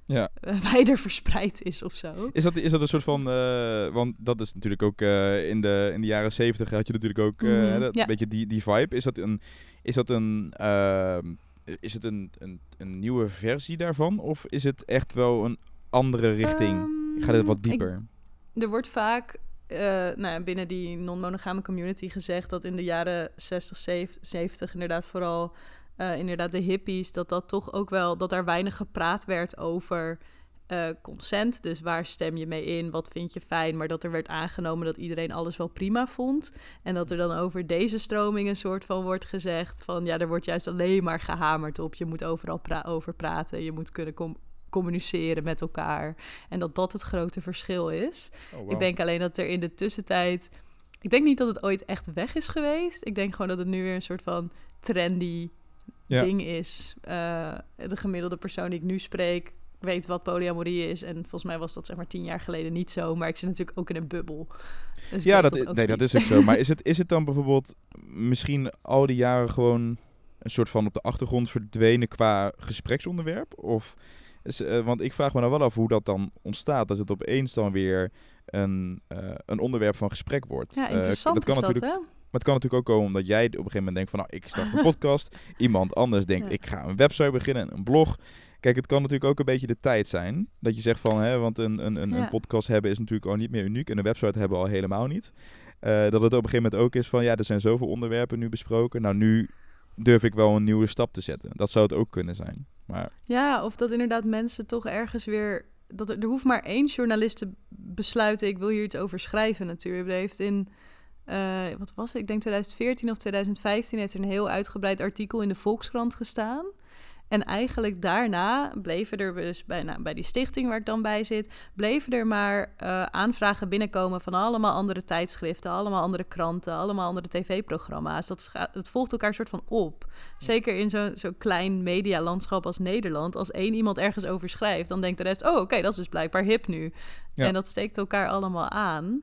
Ja.
wijder verspreid is of zo.
Is dat, is dat een soort van... eh, want dat is natuurlijk ook... eh, in, de, in de jaren zeventig had je natuurlijk ook... eh,
Mhm,
dat,
ja.
beetje die, die vibe. Is dat een... Is dat een... ehm, is het een, een, een nieuwe versie daarvan? Of is het echt wel een andere richting?
Ehm,
Gaat het wat
ik
dieper?
Er wordt vaak eh, nou binnen die non-monogame community gezegd dat in de jaren 60, 70 inderdaad vooral eh, inderdaad de hippies, dat dat toch ook wel, dat daar weinig gepraat werd over eh, consent. Dus waar stem je mee in? Wat vind je fijn? Maar dat er werd aangenomen dat iedereen alles wel prima vond. En dat er dan over deze stroming een soort van wordt gezegd van ja, er wordt juist alleen maar gehamerd op. Je moet overal over praten. Je moet kunnen communiceren met elkaar. En dat dat het grote verschil is. Oh, Ik denk alleen dat er in de tussentijd. Ik denk niet dat het ooit echt weg is geweest. Ik denk gewoon dat het nu weer een soort van trendy ding is. Uh, de gemiddelde persoon die ik nu spreek weet wat polyamorie is. En volgens mij was dat zeg maar tien jaar geleden niet zo. Maar ik zit natuurlijk ook in een bubbel.
Dus ja, dat, dat nee, dat is ook zo. Maar is het, is het dan bijvoorbeeld misschien al die jaren gewoon een soort van op de achtergrond verdwenen qua gespreksonderwerp? Of uh, want ik vraag me nou wel af hoe dat dan ontstaat. Dat het opeens dan weer een, uh, een onderwerp van gesprek wordt.
Ja, interessant uh, dat kan is natuurlijk, hè?
Maar het kan natuurlijk ook komen omdat jij op een gegeven moment denkt van... nou, ik start een podcast. Iemand anders denkt, ik ga een website beginnen, een blog. Kijk, het kan natuurlijk ook een beetje de tijd zijn. Dat je zegt van, hè, want een, een, een, een podcast hebben is natuurlijk al niet meer uniek. En een website hebben we al helemaal niet. Uh, dat het op een gegeven moment ook is van, ja, er zijn zoveel onderwerpen nu besproken. Nou, nu durf ik wel een nieuwe stap te zetten. Dat zou het ook kunnen zijn. Maar...
Ja, of dat inderdaad mensen toch ergens weer... Dat er, er hoeft maar één journalist te besluiten, ik wil hier iets over schrijven natuurlijk. Er heeft in... Uh, wat was het? Ik denk 2014 of 2015 heeft er een heel uitgebreid artikel in de Volkskrant gestaan. En eigenlijk daarna bleven er dus bij, nou, bij die stichting waar ik dan bij zit, bleven er maar uh, aanvragen binnenkomen van allemaal andere tijdschriften, allemaal andere kranten, allemaal andere tv-programma's. Dat, dat volgt elkaar soort van op. Zeker in zo'n zo klein medialandschap als Nederland. Als één iemand ergens over schrijft, dan denkt de rest, oh oké, dat is dus blijkbaar hip nu. En dat steekt elkaar allemaal aan.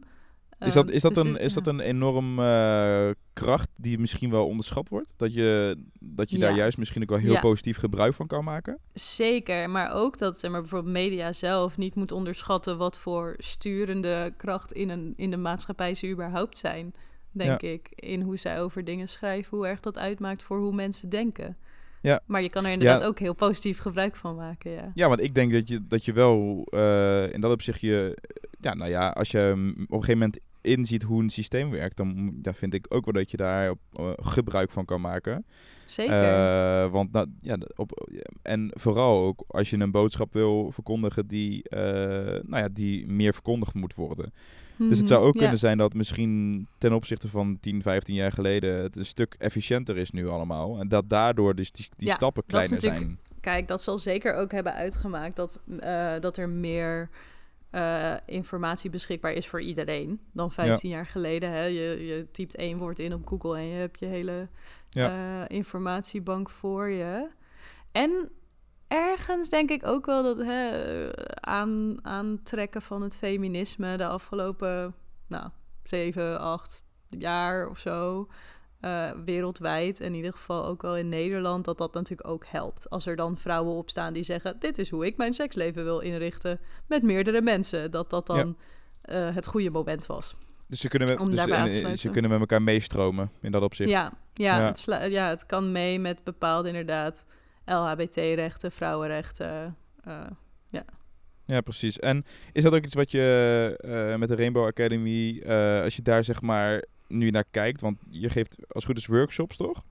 Is dat, is dat, dus een, is dat een enorm uh, kracht die misschien wel onderschat wordt? Dat je, dat je daar juist misschien ook wel heel positief gebruik van kan maken?
Zeker, maar ook dat zeg maar, bijvoorbeeld media zelf niet moet onderschatten wat voor sturende kracht in, een, in de maatschappij ze überhaupt zijn. Denk ik. In hoe zij over dingen schrijven, hoe erg dat uitmaakt voor hoe mensen denken. Ja. Maar je kan er inderdaad ook heel positief gebruik van maken. Ja,
ja want ik denk dat je, dat je wel uh, in dat opzicht je. Ja, nou ja, als je op een gegeven moment inziet hoe een systeem werkt, dan ja, vind ik ook wel dat je daar op, uh, gebruik van kan maken.
Zeker.
Uh, want nou, ja, op, en vooral ook als je een boodschap wil verkondigen die, uh, nou ja, die meer verkondigd moet worden. Dus het mhm, zou ook kunnen zijn dat misschien ten opzichte van 10, 15 jaar geleden het een stuk efficiënter is nu allemaal. En dat daardoor dus die, die stappen kleiner zijn.
Kijk, dat zal zeker ook hebben uitgemaakt dat, dat er meer uh, informatie beschikbaar is voor iedereen dan 15 jaar geleden. Hè? Je, je typt één woord in op Google en je hebt je hele ja. uh, informatiebank voor je. En ergens denk ik ook wel dat hè, aan, aantrekken van het feminisme de afgelopen nou, 7, 8 jaar of zo. Uh, wereldwijd, in ieder geval ook wel in Nederland, dat dat natuurlijk ook helpt. Als er dan vrouwen opstaan die zeggen: Dit is hoe ik mijn seksleven wil inrichten met meerdere mensen, dat dat dan ja. uh, het goede moment was.
Dus ze kunnen, met, dus ze kunnen met elkaar meestromen in dat opzicht.
Ja, ja, ja. Het, ja het kan mee met bepaalde inderdaad LHBT-rechten, vrouwenrechten. Uh, ja.
Ja, precies. En is dat ook iets wat je met de Rainbow Academy, als je daar zeg maar nu naar kijkt? Want je geeft als goed is workshops, toch?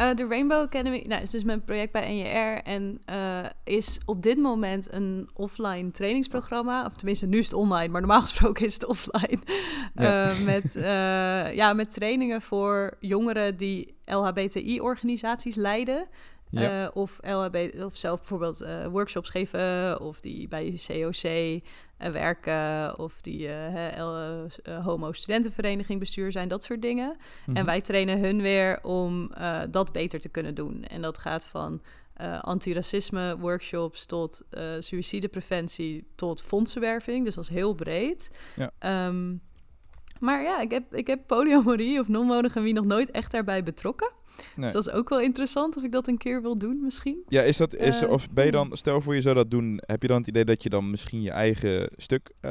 Uh, de Rainbow Academy nou, is dus mijn project bij NJR en uh, is op dit moment een offline trainingsprogramma. Of tenminste, nu is het online, maar normaal gesproken is het offline. Ja. Uh, met, ja, met trainingen voor jongeren die LHBTI-organisaties leiden. Ja. of, LHB, of zelf bijvoorbeeld workshops geven, of die bij COC uh, werken of die homo-studentenvereniging bestuur zijn, dat soort dingen. En mhm. wij trainen hun weer om dat beter te kunnen doen. En dat gaat van antiracisme workshops tot suïcidepreventie tot fondsenwerving. Dus dat is heel breed. Ja. Um, maar ja, ik heb, ik heb polyamorie of non-monogamie nog nooit echt daarbij betrokken. Dus dat is ook wel interessant of ik dat een keer wil doen misschien.
Ja, is dat, is, uh, of ben je dan, stel voor je zou dat doen, heb je dan het idee dat je dan misschien je eigen stuk, uh,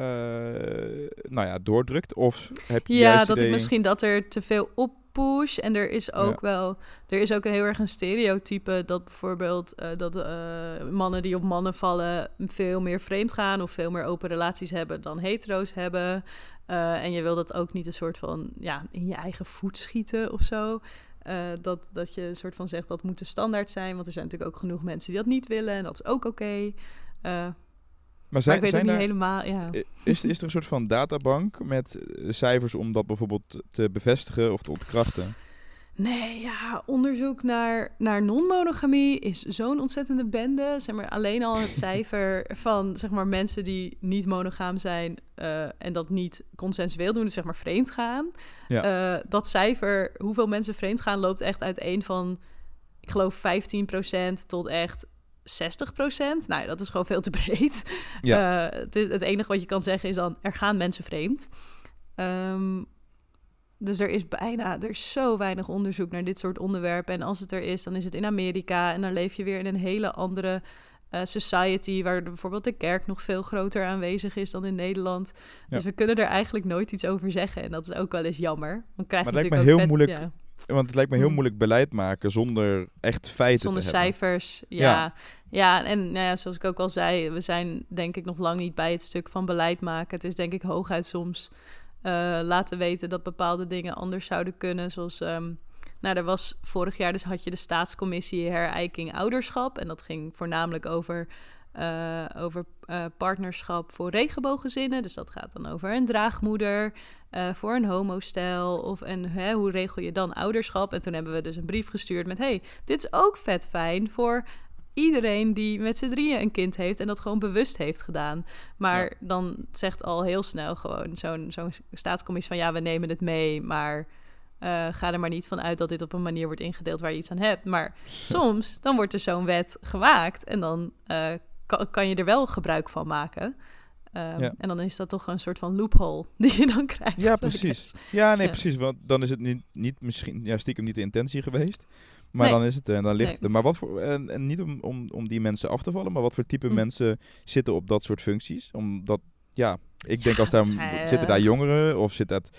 nou ja, doordrukt? Of heb je
Ja, dat ik misschien dat er te veel op push. En er is ook wel, er is ook een heel erg een stereotype dat bijvoorbeeld uh, dat mannen die op mannen vallen veel meer vreemd gaan of veel meer open relaties hebben dan hetero's hebben. Uh, en je wil dat ook niet een soort van ja, in je eigen voet schieten of zo. Uh, dat, dat je een soort van zegt dat moet de standaard zijn. Want er zijn natuurlijk ook genoeg mensen die dat niet willen. En dat is ook oké. Okay. Uh,
Maar,
maar ik weet
zijn
het niet helemaal, ja.
is, is er een soort van databank met eh, cijfers om dat bijvoorbeeld te bevestigen of te ontkrachten?
Nee, ja, onderzoek naar, naar non-monogamie is zo'n ontzettende bende. Zeg maar, alleen al het cijfer van zeg maar, mensen die niet monogaam zijn eh, en dat niet consensueel doen, dus zeg maar vreemd gaan.
Ja.
Eh, dat cijfer, hoeveel mensen vreemd gaan, loopt echt uiteen van, ik geloof 15% tot echt 60%. Nou, dat is gewoon veel te breed.
Ja.
Eh, het, het enige wat je kan zeggen is dan, er gaan mensen vreemd. Ehm, dus er is bijna, er is zo weinig onderzoek naar dit soort onderwerpen. En als het er is, dan is het in Amerika. En dan leef je weer in een hele andere eh, society, waar bijvoorbeeld de kerk nog veel groter aanwezig is dan in Nederland. Dus we kunnen er eigenlijk nooit iets over zeggen. En dat is ook wel eens jammer. Dan krijg
Maar het lijkt me heel
vet-
moeilijk
ja.
Want het lijkt me heel
Hmm.
moeilijk beleid maken zonder echt feiten
Zonder
te hebben.
cijfers, ja.
Ja.
ja. en nou ja, zoals ik ook al zei, we zijn denk ik nog lang niet bij het stuk van beleid maken. Het is denk ik hooguit soms eh, laten weten dat bepaalde dingen anders zouden kunnen. Zoals, ehm, nou, er was vorig jaar, dus had je de staatscommissie herijking ouderschap. En dat ging voornamelijk over, eh, over eh, partnerschap voor regenbooggezinnen. Dus dat gaat dan over een draagmoeder voor een homostel. Of en hè, hoe regel je dan ouderschap? En toen hebben we dus een brief gestuurd met: hey, dit is ook vet fijn voor iedereen die met z'n drieën een kind heeft en dat gewoon bewust heeft gedaan. Maar
Ja.
dan zegt al heel snel gewoon zo'n zo'n staatscommissie van ja, we nemen het mee, maar eh, ga er maar niet van uit dat dit op een manier wordt ingedeeld waar je iets aan hebt. Maar soms dan wordt er zo'n wet gemaakt en dan eh, kan, kan je er wel gebruik van maken. Ehm,
Ja.
En dan is dat toch een soort van loophole die je dan krijgt.
Ja, precies. Ja, nee,
Ja.
precies. Want dan is het niet, niet misschien, ja, stiekem niet de intentie geweest. Maar
Nee.
dan is het er en dan ligt
Nee.
het er. Maar wat voor, en, en niet om, om, om die mensen af te vallen, maar wat voor type
Hm.
mensen zitten op dat soort functies? Omdat, ja, ik denk als daar, zitten daar
eh,
jongeren of zit dat,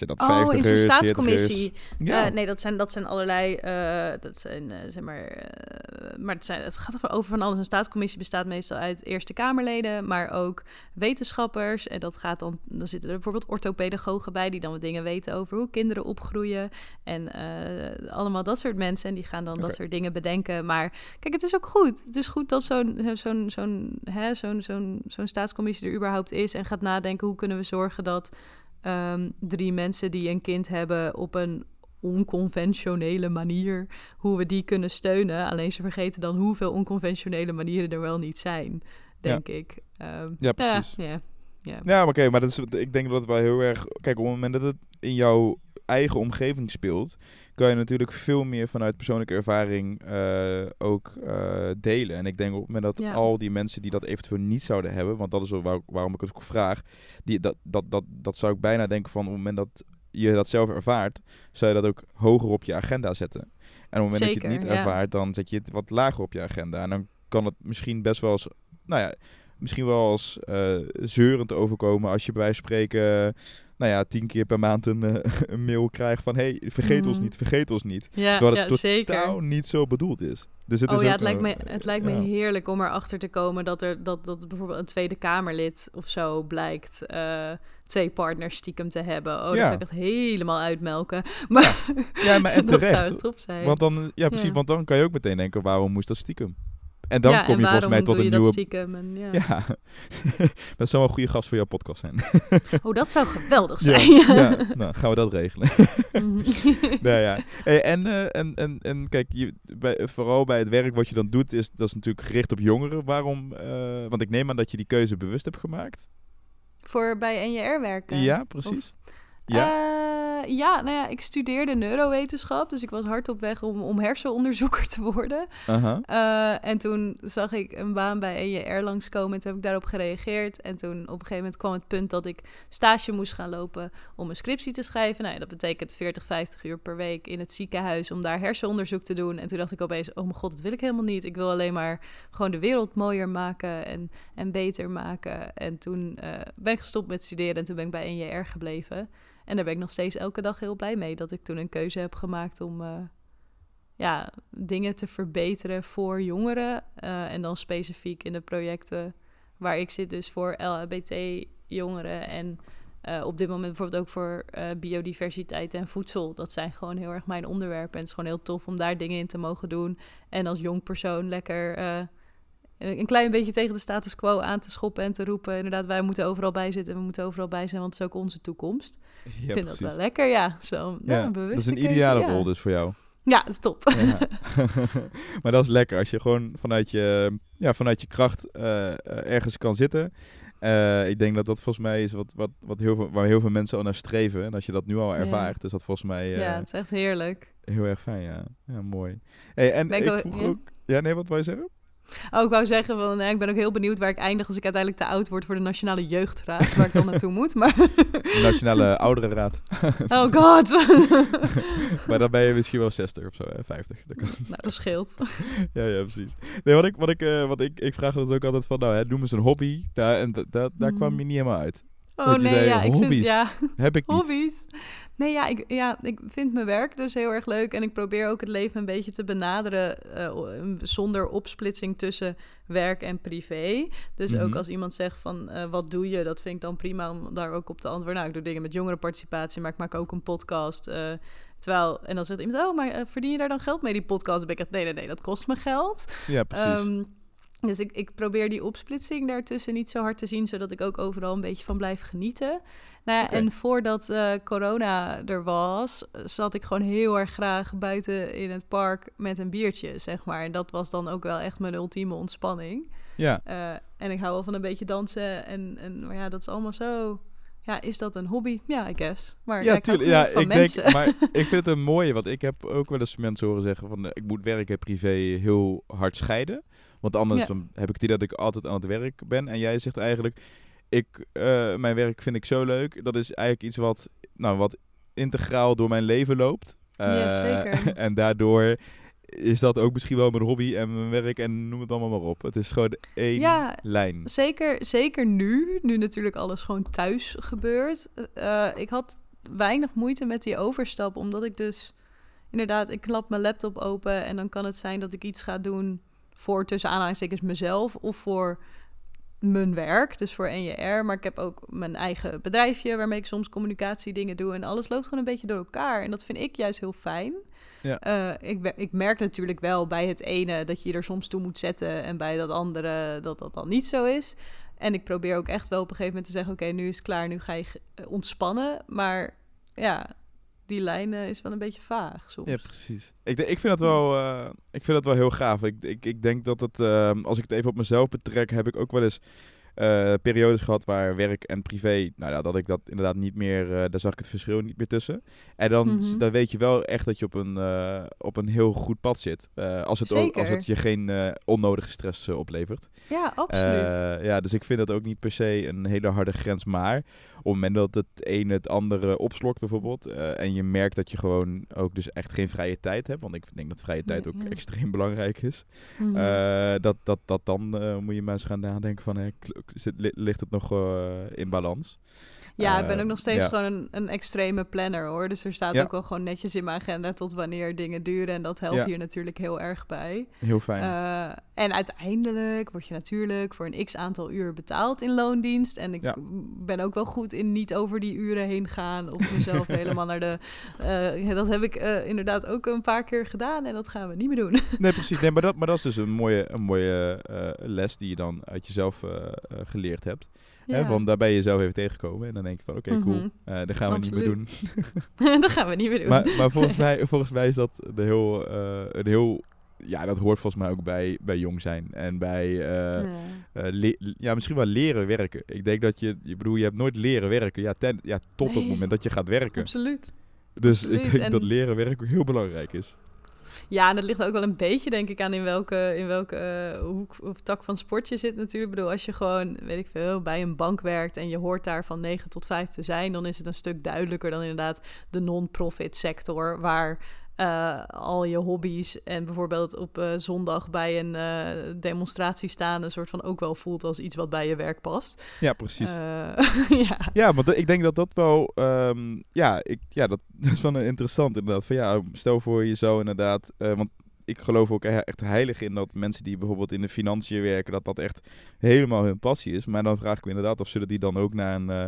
zit dat
Oh,
50
in zo'n staatscommissie.
Ja,
Eh, nee, dat zijn, dat zijn allerlei. eh, dat zijn, eh, zeg maar. maar het, zijn, het gaat over- van alles. Een staatscommissie bestaat meestal uit Eerste Kamerleden, maar ook wetenschappers. En dat gaat dan. Dan zitten er bijvoorbeeld orthopedagogen bij, die dan wat dingen weten over hoe kinderen opgroeien. En allemaal dat soort mensen. En die gaan dan dat soort dingen bedenken. Maar kijk, het is ook goed. Het is goed dat zo'n zo'n zo'n zo'n zo'n staatscommissie er überhaupt is. En gaat nadenken hoe kunnen we zorgen dat ehm, drie mensen die een kind hebben op een onconventionele manier, hoe we die kunnen steunen. Alleen ze vergeten dan hoeveel onconventionele manieren er wel niet zijn, denk ik. Ehm,
Ja, precies.
Ja, ja,
maar oké, maar dat is, ik denk dat het wel heel erg... Kijk, op het moment dat het in jouw eigen omgeving speelt... kan je natuurlijk veel meer vanuit persoonlijke ervaring eh, ook eh, delen. En ik denk op het moment dat
Ja.
al die mensen die dat eventueel niet zouden hebben... want dat is wel waar- waarom ik het ook vraag... Die, dat, dat, dat, dat zou ik bijna denken van op het moment dat je dat zelf ervaart... zou je dat ook hoger op je agenda zetten. En op het moment dat je het niet
ja.
ervaart... dan zet je het wat lager op je agenda. En dan kan het misschien best wel eens... Nou ja, misschien wel als eh, zeurend overkomen als je bij wijze van spreken, nou ja, tien keer per maand een, eh, een mail krijgt van hey, vergeet ons
Mhm.
niet, vergeet ons niet.
Ja,
Terwijl
ja,
het
zeker.
Totaal niet zo bedoeld is. Dus het
oh
is
ja, het lijkt, me, het lijkt me
ja.
heerlijk om erachter te komen dat er dat, dat bijvoorbeeld een Tweede Kamerlid of zo blijkt eh, twee partners stiekem te hebben. Oh,
Ja.
dat zou ik echt helemaal uitmelken. Maar
Ja, maar en
dat zou
terecht.
top zijn.
Want dan, ja precies,
Ja.
want dan kan je ook meteen denken, waarom moest dat stiekem? En dan
ja,
kom
en
je volgens mij tot een nieuwe...
dat stiekem? En, ja.
Ja, dat zou wel een goede gast voor jouw podcast zijn.
Oh, dat zou geweldig zijn.
ja, nou gaan we dat regelen.
Mhm.
nou ja. Hey, en, eh, en, en, en kijk, je, bij, vooral bij het werk wat je dan doet, is dat is natuurlijk gericht op jongeren. Waarom? eh, want ik neem aan dat je die keuze bewust hebt gemaakt.
Voor bij NJR werken.
Ja, precies. Ja.
Eh, ja, nou ja, ik studeerde neurowetenschap, dus ik was hard op weg om, om hersenonderzoeker te worden.
Aha.
Eh, en toen zag ik een baan bij EJR langskomen en toen heb ik daarop gereageerd. En toen op een gegeven moment kwam het punt dat ik stage moest gaan lopen om een scriptie te schrijven. Nou, ja, dat betekent 40, 50 uur per week in het ziekenhuis om daar hersenonderzoek te doen. En toen dacht ik opeens, oh mijn god, dat wil ik helemaal niet. Ik wil alleen maar gewoon de wereld mooier maken en, en beter maken. En toen eh, ben ik gestopt met studeren en toen ben ik bij NJR gebleven. En daar ben ik nog steeds elke dag heel blij mee dat ik toen een keuze heb gemaakt om eh, ja, dingen te verbeteren voor jongeren. eh, en dan specifiek in de projecten waar ik zit, dus voor LHBT-jongeren. En eh, op dit moment bijvoorbeeld ook voor biodiversiteit en voedsel. Dat zijn gewoon heel erg mijn onderwerpen. En het is gewoon heel tof om daar dingen in te mogen doen. En als jong persoon lekker. Een klein beetje tegen de status quo aan te schoppen en te roepen. Inderdaad, wij moeten overal bij zitten, we moeten overal bij zijn, want het is ook onze toekomst.
Ja,
ik vind
precies.
dat wel lekker, ja. Is wel nou,
Ja,
een
dat is een
keuze,
ideale
ja.
rol dus voor jou.
Ja, dat is top.
Ja. maar dat is lekker als je gewoon vanuit je, ja, vanuit je kracht eh, eh, ergens kan zitten. Eh, ik denk dat dat volgens mij is wat, wat, wat heel veel, waar heel veel mensen al naar streven. En als je dat nu al ervaart, is dat volgens mij
ja, het is echt heerlijk.
heel erg fijn. Ja, ja mooi. Hey, en
Ben ik
ik
ook-
vroeg ook... Ja, nee, wat wou je zeggen?
Oh, ik wou zeggen, van, nee, ik ben ook heel benieuwd waar ik eindig als ik uiteindelijk te oud word voor de Nationale Jeugdraad, waar ik dan naartoe moet. Maar,
De Nationale Ouderenraad.
oh god.
maar dan ben je misschien wel 60 of zo, hè? 50. Dat kan.
nou, dat scheelt.
Ja, ja, precies. Nee, wat ik, wat ik, eh, wat ik, ik vraag dat ook altijd van, nou, hè, noem eens een hobby. Daar, en da- da- daar kwam je niet helemaal uit.
Oh nee,
zei
ja, ik vind,
hobby's.
ja,
Heb ik niet.
hobby's. Nee, ja ik, ja, ik vind mijn werk dus heel erg leuk. En ik probeer ook het leven een beetje te benaderen eh, zonder opsplitsing tussen werk en privé. Dus ook
Mhm.
als iemand zegt van eh, wat doe je, dat vind ik dan prima om daar ook op te antwoorden. Nou, ik doe dingen met jongerenparticipatie, maar ik maak ook een podcast. eh, terwijl, en dan zegt iemand, oh, maar verdien je daar dan geld mee, die podcast? Dan ben ik echt, nee, nee, nee, dat kost me geld.
Ja, precies.
Ehm, dus ik, ik probeer die opsplitsing daartussen niet zo hard te zien, zodat ik ook overal een beetje van blijf genieten. Nou ja. En voordat eh, corona er was, zat ik gewoon heel erg graag buiten in het park met een biertje, zeg maar. En dat was dan ook wel echt mijn ultieme ontspanning.
ja.
Eh, en ik hou wel van een beetje dansen. En, en maar ja, dat is allemaal zo. Ja, is dat een hobby? Ja, I guess. Maar
Ja, tuurlijk. Ja,
gewoon
ik
van mensen.
denk, maar ik vind het een mooie, want ik heb ook wel eens mensen horen zeggen van, eh, ik moet werk en privé heel hard scheiden. Want anders
Ja.
dan heb ik het idee dat ik altijd aan het werk ben. En jij zegt eigenlijk, ik, eh, mijn werk vind ik zo leuk. Dat is eigenlijk iets wat, nou, wat integraal door mijn leven loopt.
Ja,
Eh,
zeker.
en daardoor is dat ook misschien wel mijn hobby en mijn werk en noem het allemaal maar op. Het is gewoon één
Ja,
lijn.
Zeker, zeker nu, nu natuurlijk alles gewoon thuis gebeurt. Eh, ik had weinig moeite met die overstap, omdat ik dus inderdaad, ik klap mijn laptop open en dan kan het zijn dat ik iets ga doen voor tussen aanhalingstekens mezelf of voor mijn werk, dus voor NJR. Maar ik heb ook mijn eigen bedrijfje waarmee ik soms communicatiedingen doe en alles loopt gewoon een beetje door elkaar. En dat vind ik juist heel fijn.
Ja.
Eh, ik, ik merk natuurlijk wel bij het ene dat je je er soms toe moet zetten en bij dat andere dat dat dan niet zo is. En ik probeer ook echt wel op een gegeven moment te zeggen: Oké, nu is het klaar, nu ga je eh, ontspannen. Maar ja, die lijn eh, is wel een beetje vaag soms.
Ja, precies. Ik, ik, vind dat wel, eh, ik vind dat wel heel gaaf. Ik, ik, ik denk dat het, eh, als ik het even op mezelf betrek, heb ik ook wel eens eh, periodes gehad waar werk en privé, nou ja, dat ik dat inderdaad niet meer, eh, daar zag ik het verschil niet meer tussen. En dan,
Mhm.
dan weet je wel echt dat je op een, eh, op een heel goed pad zit. Als, het ook, als het je geen onnodige stress oplevert.
Ja, absoluut.
Ja, dus ik vind dat ook niet per se een hele harde grens. Maar op het moment dat het een het andere opslokt bijvoorbeeld... en je merkt dat je gewoon ook dus echt geen vrije tijd hebt... want ik denk dat vrije tijd ook
ja.
extreem belangrijk is...
Mhm.
dat, dat, dat dan moet je maar eens gaan nadenken van... Zit, li- ligt het nog eh, in balans?
Ja, ik ben ook
Eh,
nog steeds
ja.
gewoon een, een extreme planner hoor. Dus er staat
Ja.
ook wel gewoon netjes in mijn agenda tot wanneer dingen duren. En dat helpt
Ja.
hier natuurlijk heel erg bij.
Heel fijn.
En uiteindelijk word je natuurlijk voor een x aantal uur betaald in loondienst. En ik
Ja.
ben ook wel goed in niet over die uren heen gaan. Of mezelf helemaal naar de. eh, ja, dat heb ik eh, inderdaad ook een paar keer gedaan. En dat gaan we niet meer doen.
Nee, precies. Nee, maar, dat, maar dat is dus een mooie, een mooie eh, les die je dan uit jezelf geleerd hebt. Hè,
Ja.
van, daar ben je zelf even tegengekomen. En dan denk je van, oké, cool. Eh dat gaan we niet meer doen.
Dat gaan we niet meer doen.
Maar, maar volgens, mij, volgens mij is dat een heel, een heel... Ja, dat hoort volgens mij ook bij, bij jong zijn. En bij... eh,
Ja.
eh, ja, misschien wel leren werken. Ik denk dat je... Je bedoel, je hebt nooit leren werken. Ja, ten, ja tot het
Nee.
moment dat je gaat werken.
Absoluut.
Dus ik denk
En-
dat leren werken heel belangrijk is.
Ja, en dat ligt ook wel een beetje, denk ik, aan in welke, in welke eh, hoek of tak van sport je zit natuurlijk. Ik bedoel, als je gewoon, weet ik veel, bij een bank werkt en je hoort daar van 9 tot 5 te zijn, dan is het een stuk duidelijker dan inderdaad de non-profit sector, waar eh, al je hobby's en bijvoorbeeld op eh, zondag bij een eh, demonstratie staan, een soort van ook wel voelt als iets wat bij je werk past.
Ja, precies.
Ja.
Ja, want ik denk dat dat wel... ehm, ja, ik, ja, dat is wel een interessant inderdaad. Van ja, stel voor je zou inderdaad... want ik geloof ook echt heilig in dat mensen die bijvoorbeeld in de financiën werken, dat dat echt helemaal hun passie is. Maar dan vraag ik me inderdaad of zullen die dan ook naar een, uh,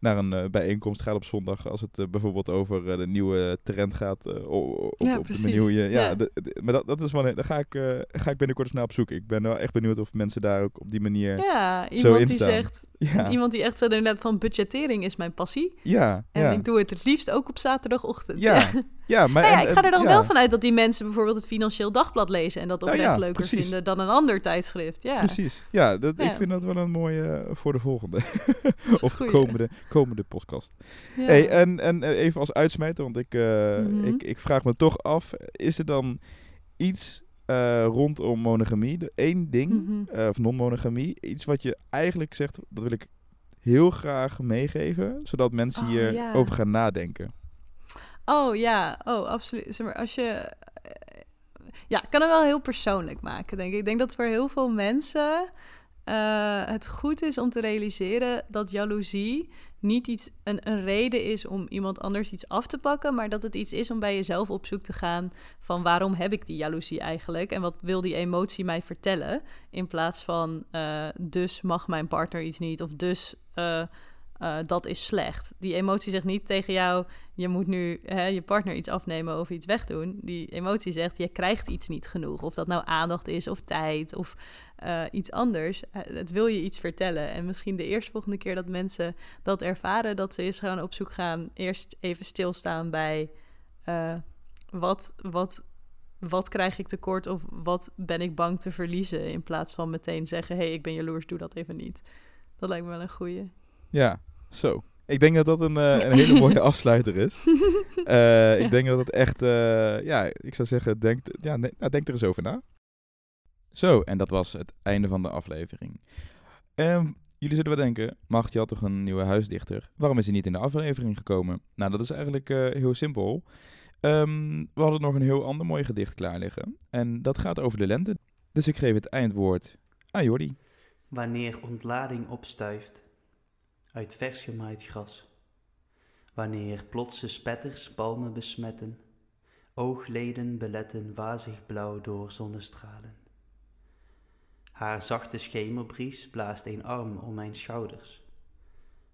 naar een bijeenkomst gaan op zondag, als het bijvoorbeeld over de nieuwe trend gaat op, ja, op de manier Ja, maar dat, dat is wel, daar ga ik, ga ik binnenkort eens naar op zoek. Ik ben wel echt benieuwd of mensen daar ook op die manier
ja, iemand die zegt, ja. iemand die echt zegt inderdaad van budgettering is mijn passie.
Ja.
En ik doe het het liefst ook op zaterdagochtend.
Ja, ja. maar
nou ja, ik ga er dan wel vanuit dat die mensen bijvoorbeeld het Financieel Dagblad lezen en dat oprecht oh, leuker vinden dan een ander tijdschrift. Ja.
Precies. Ja, dat, ik vind dat wel een mooie uh, voor de volgende. of de komende, komende podcast. Hey, en, en eh, even als uitsmijter, want ik, uh, ik, ik vraag me toch af, is er dan iets uh, rondom monogamie. De één ding, mm of non-monogamie. Iets wat je eigenlijk zegt, dat wil ik heel graag meegeven. Zodat mensen oh, hierover over gaan nadenken.
Oh ja, oh absoluut. Zeg maar, als je... Eh, ja, ik kan het wel heel persoonlijk maken, denk ik. Ik denk dat voor heel veel mensen uh, het goed is om te realiseren dat jaloezie niet iets, een, een reden is om iemand anders iets af te pakken, maar dat het iets is om bij jezelf op zoek te gaan van waarom heb ik die jaloezie eigenlijk en wat wil die emotie mij vertellen, in plaats van uh, dus mag mijn partner iets niet of dus uh, dat is slecht. Die emotie zegt niet tegen jou, je moet nu hè, je partner iets afnemen of iets wegdoen. Die emotie zegt, je krijgt iets niet genoeg. Of dat nou aandacht is of tijd of uh, iets anders. Eh, het wil je iets vertellen. En misschien de eerstvolgende keer dat mensen dat ervaren, dat ze eens gewoon op zoek gaan, eerst even stilstaan bij uh, wat, wat, wat krijg ik tekort of wat ben ik bang te verliezen. In plaats van meteen zeggen, hé, hey, ik ben jaloers, doe dat even niet. Dat lijkt me wel een goeie.
Ja, zo. Ik denk dat dat een, uh, een hele mooie afsluiter is. Uh, ik denk dat het echt, uh, ja, ik zou zeggen, denk, ja, nee, nou, denk er eens over na. Zo, en dat was het einde van de aflevering. Um, jullie zullen wel denken, Macht, je had toch een nieuwe huisdichter? Waarom is hij niet in de aflevering gekomen? Nou, dat is eigenlijk heel simpel. Um, we hadden nog een heel ander mooi gedicht klaar liggen. En dat gaat over de lente. Dus ik geef het eindwoord aan Jordi.
Wanneer ontlading opstuift uit vers gemaaid gras. Wanneer plotse spetters palmen besmetten, oogleden beletten wazig blauw door zonnestralen. Haar zachte schemerbries blaast een arm om mijn schouders.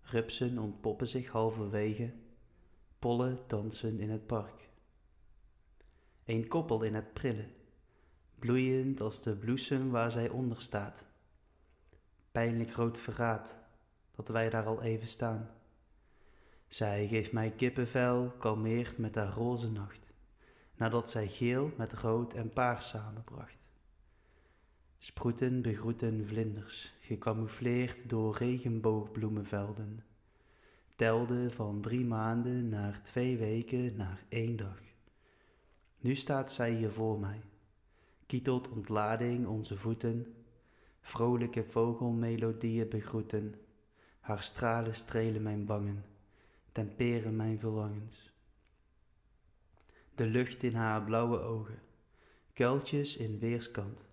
Rupsen ontpoppen zich halverwege, pollen dansen in het park. Een koppel in het prille, bloeiend als de bloesem waar zij onder staat. Pijnlijk rood verraad dat wij daar al even staan. Zij geeft mij kippenvel, kalmeert met haar roze nacht, nadat zij geel met rood en paars samenbracht. Sproeten begroeten vlinders, gecamoufleerd door regenboogbloemenvelden, telde van drie maanden naar twee weken naar één dag. Nu staat zij hier voor mij, kietelt ontlading onze voeten, vrolijke vogelmelodieën begroeten, haar stralen strelen mijn wangen, temperen mijn verlangens. De lucht in haar blauwe ogen, kuiltjes in weerskant.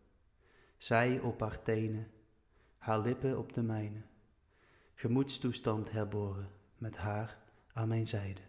Zij op haar tenen, haar lippen op de mijne. Gemoedstoestand herboren, met haar aan mijn zijde.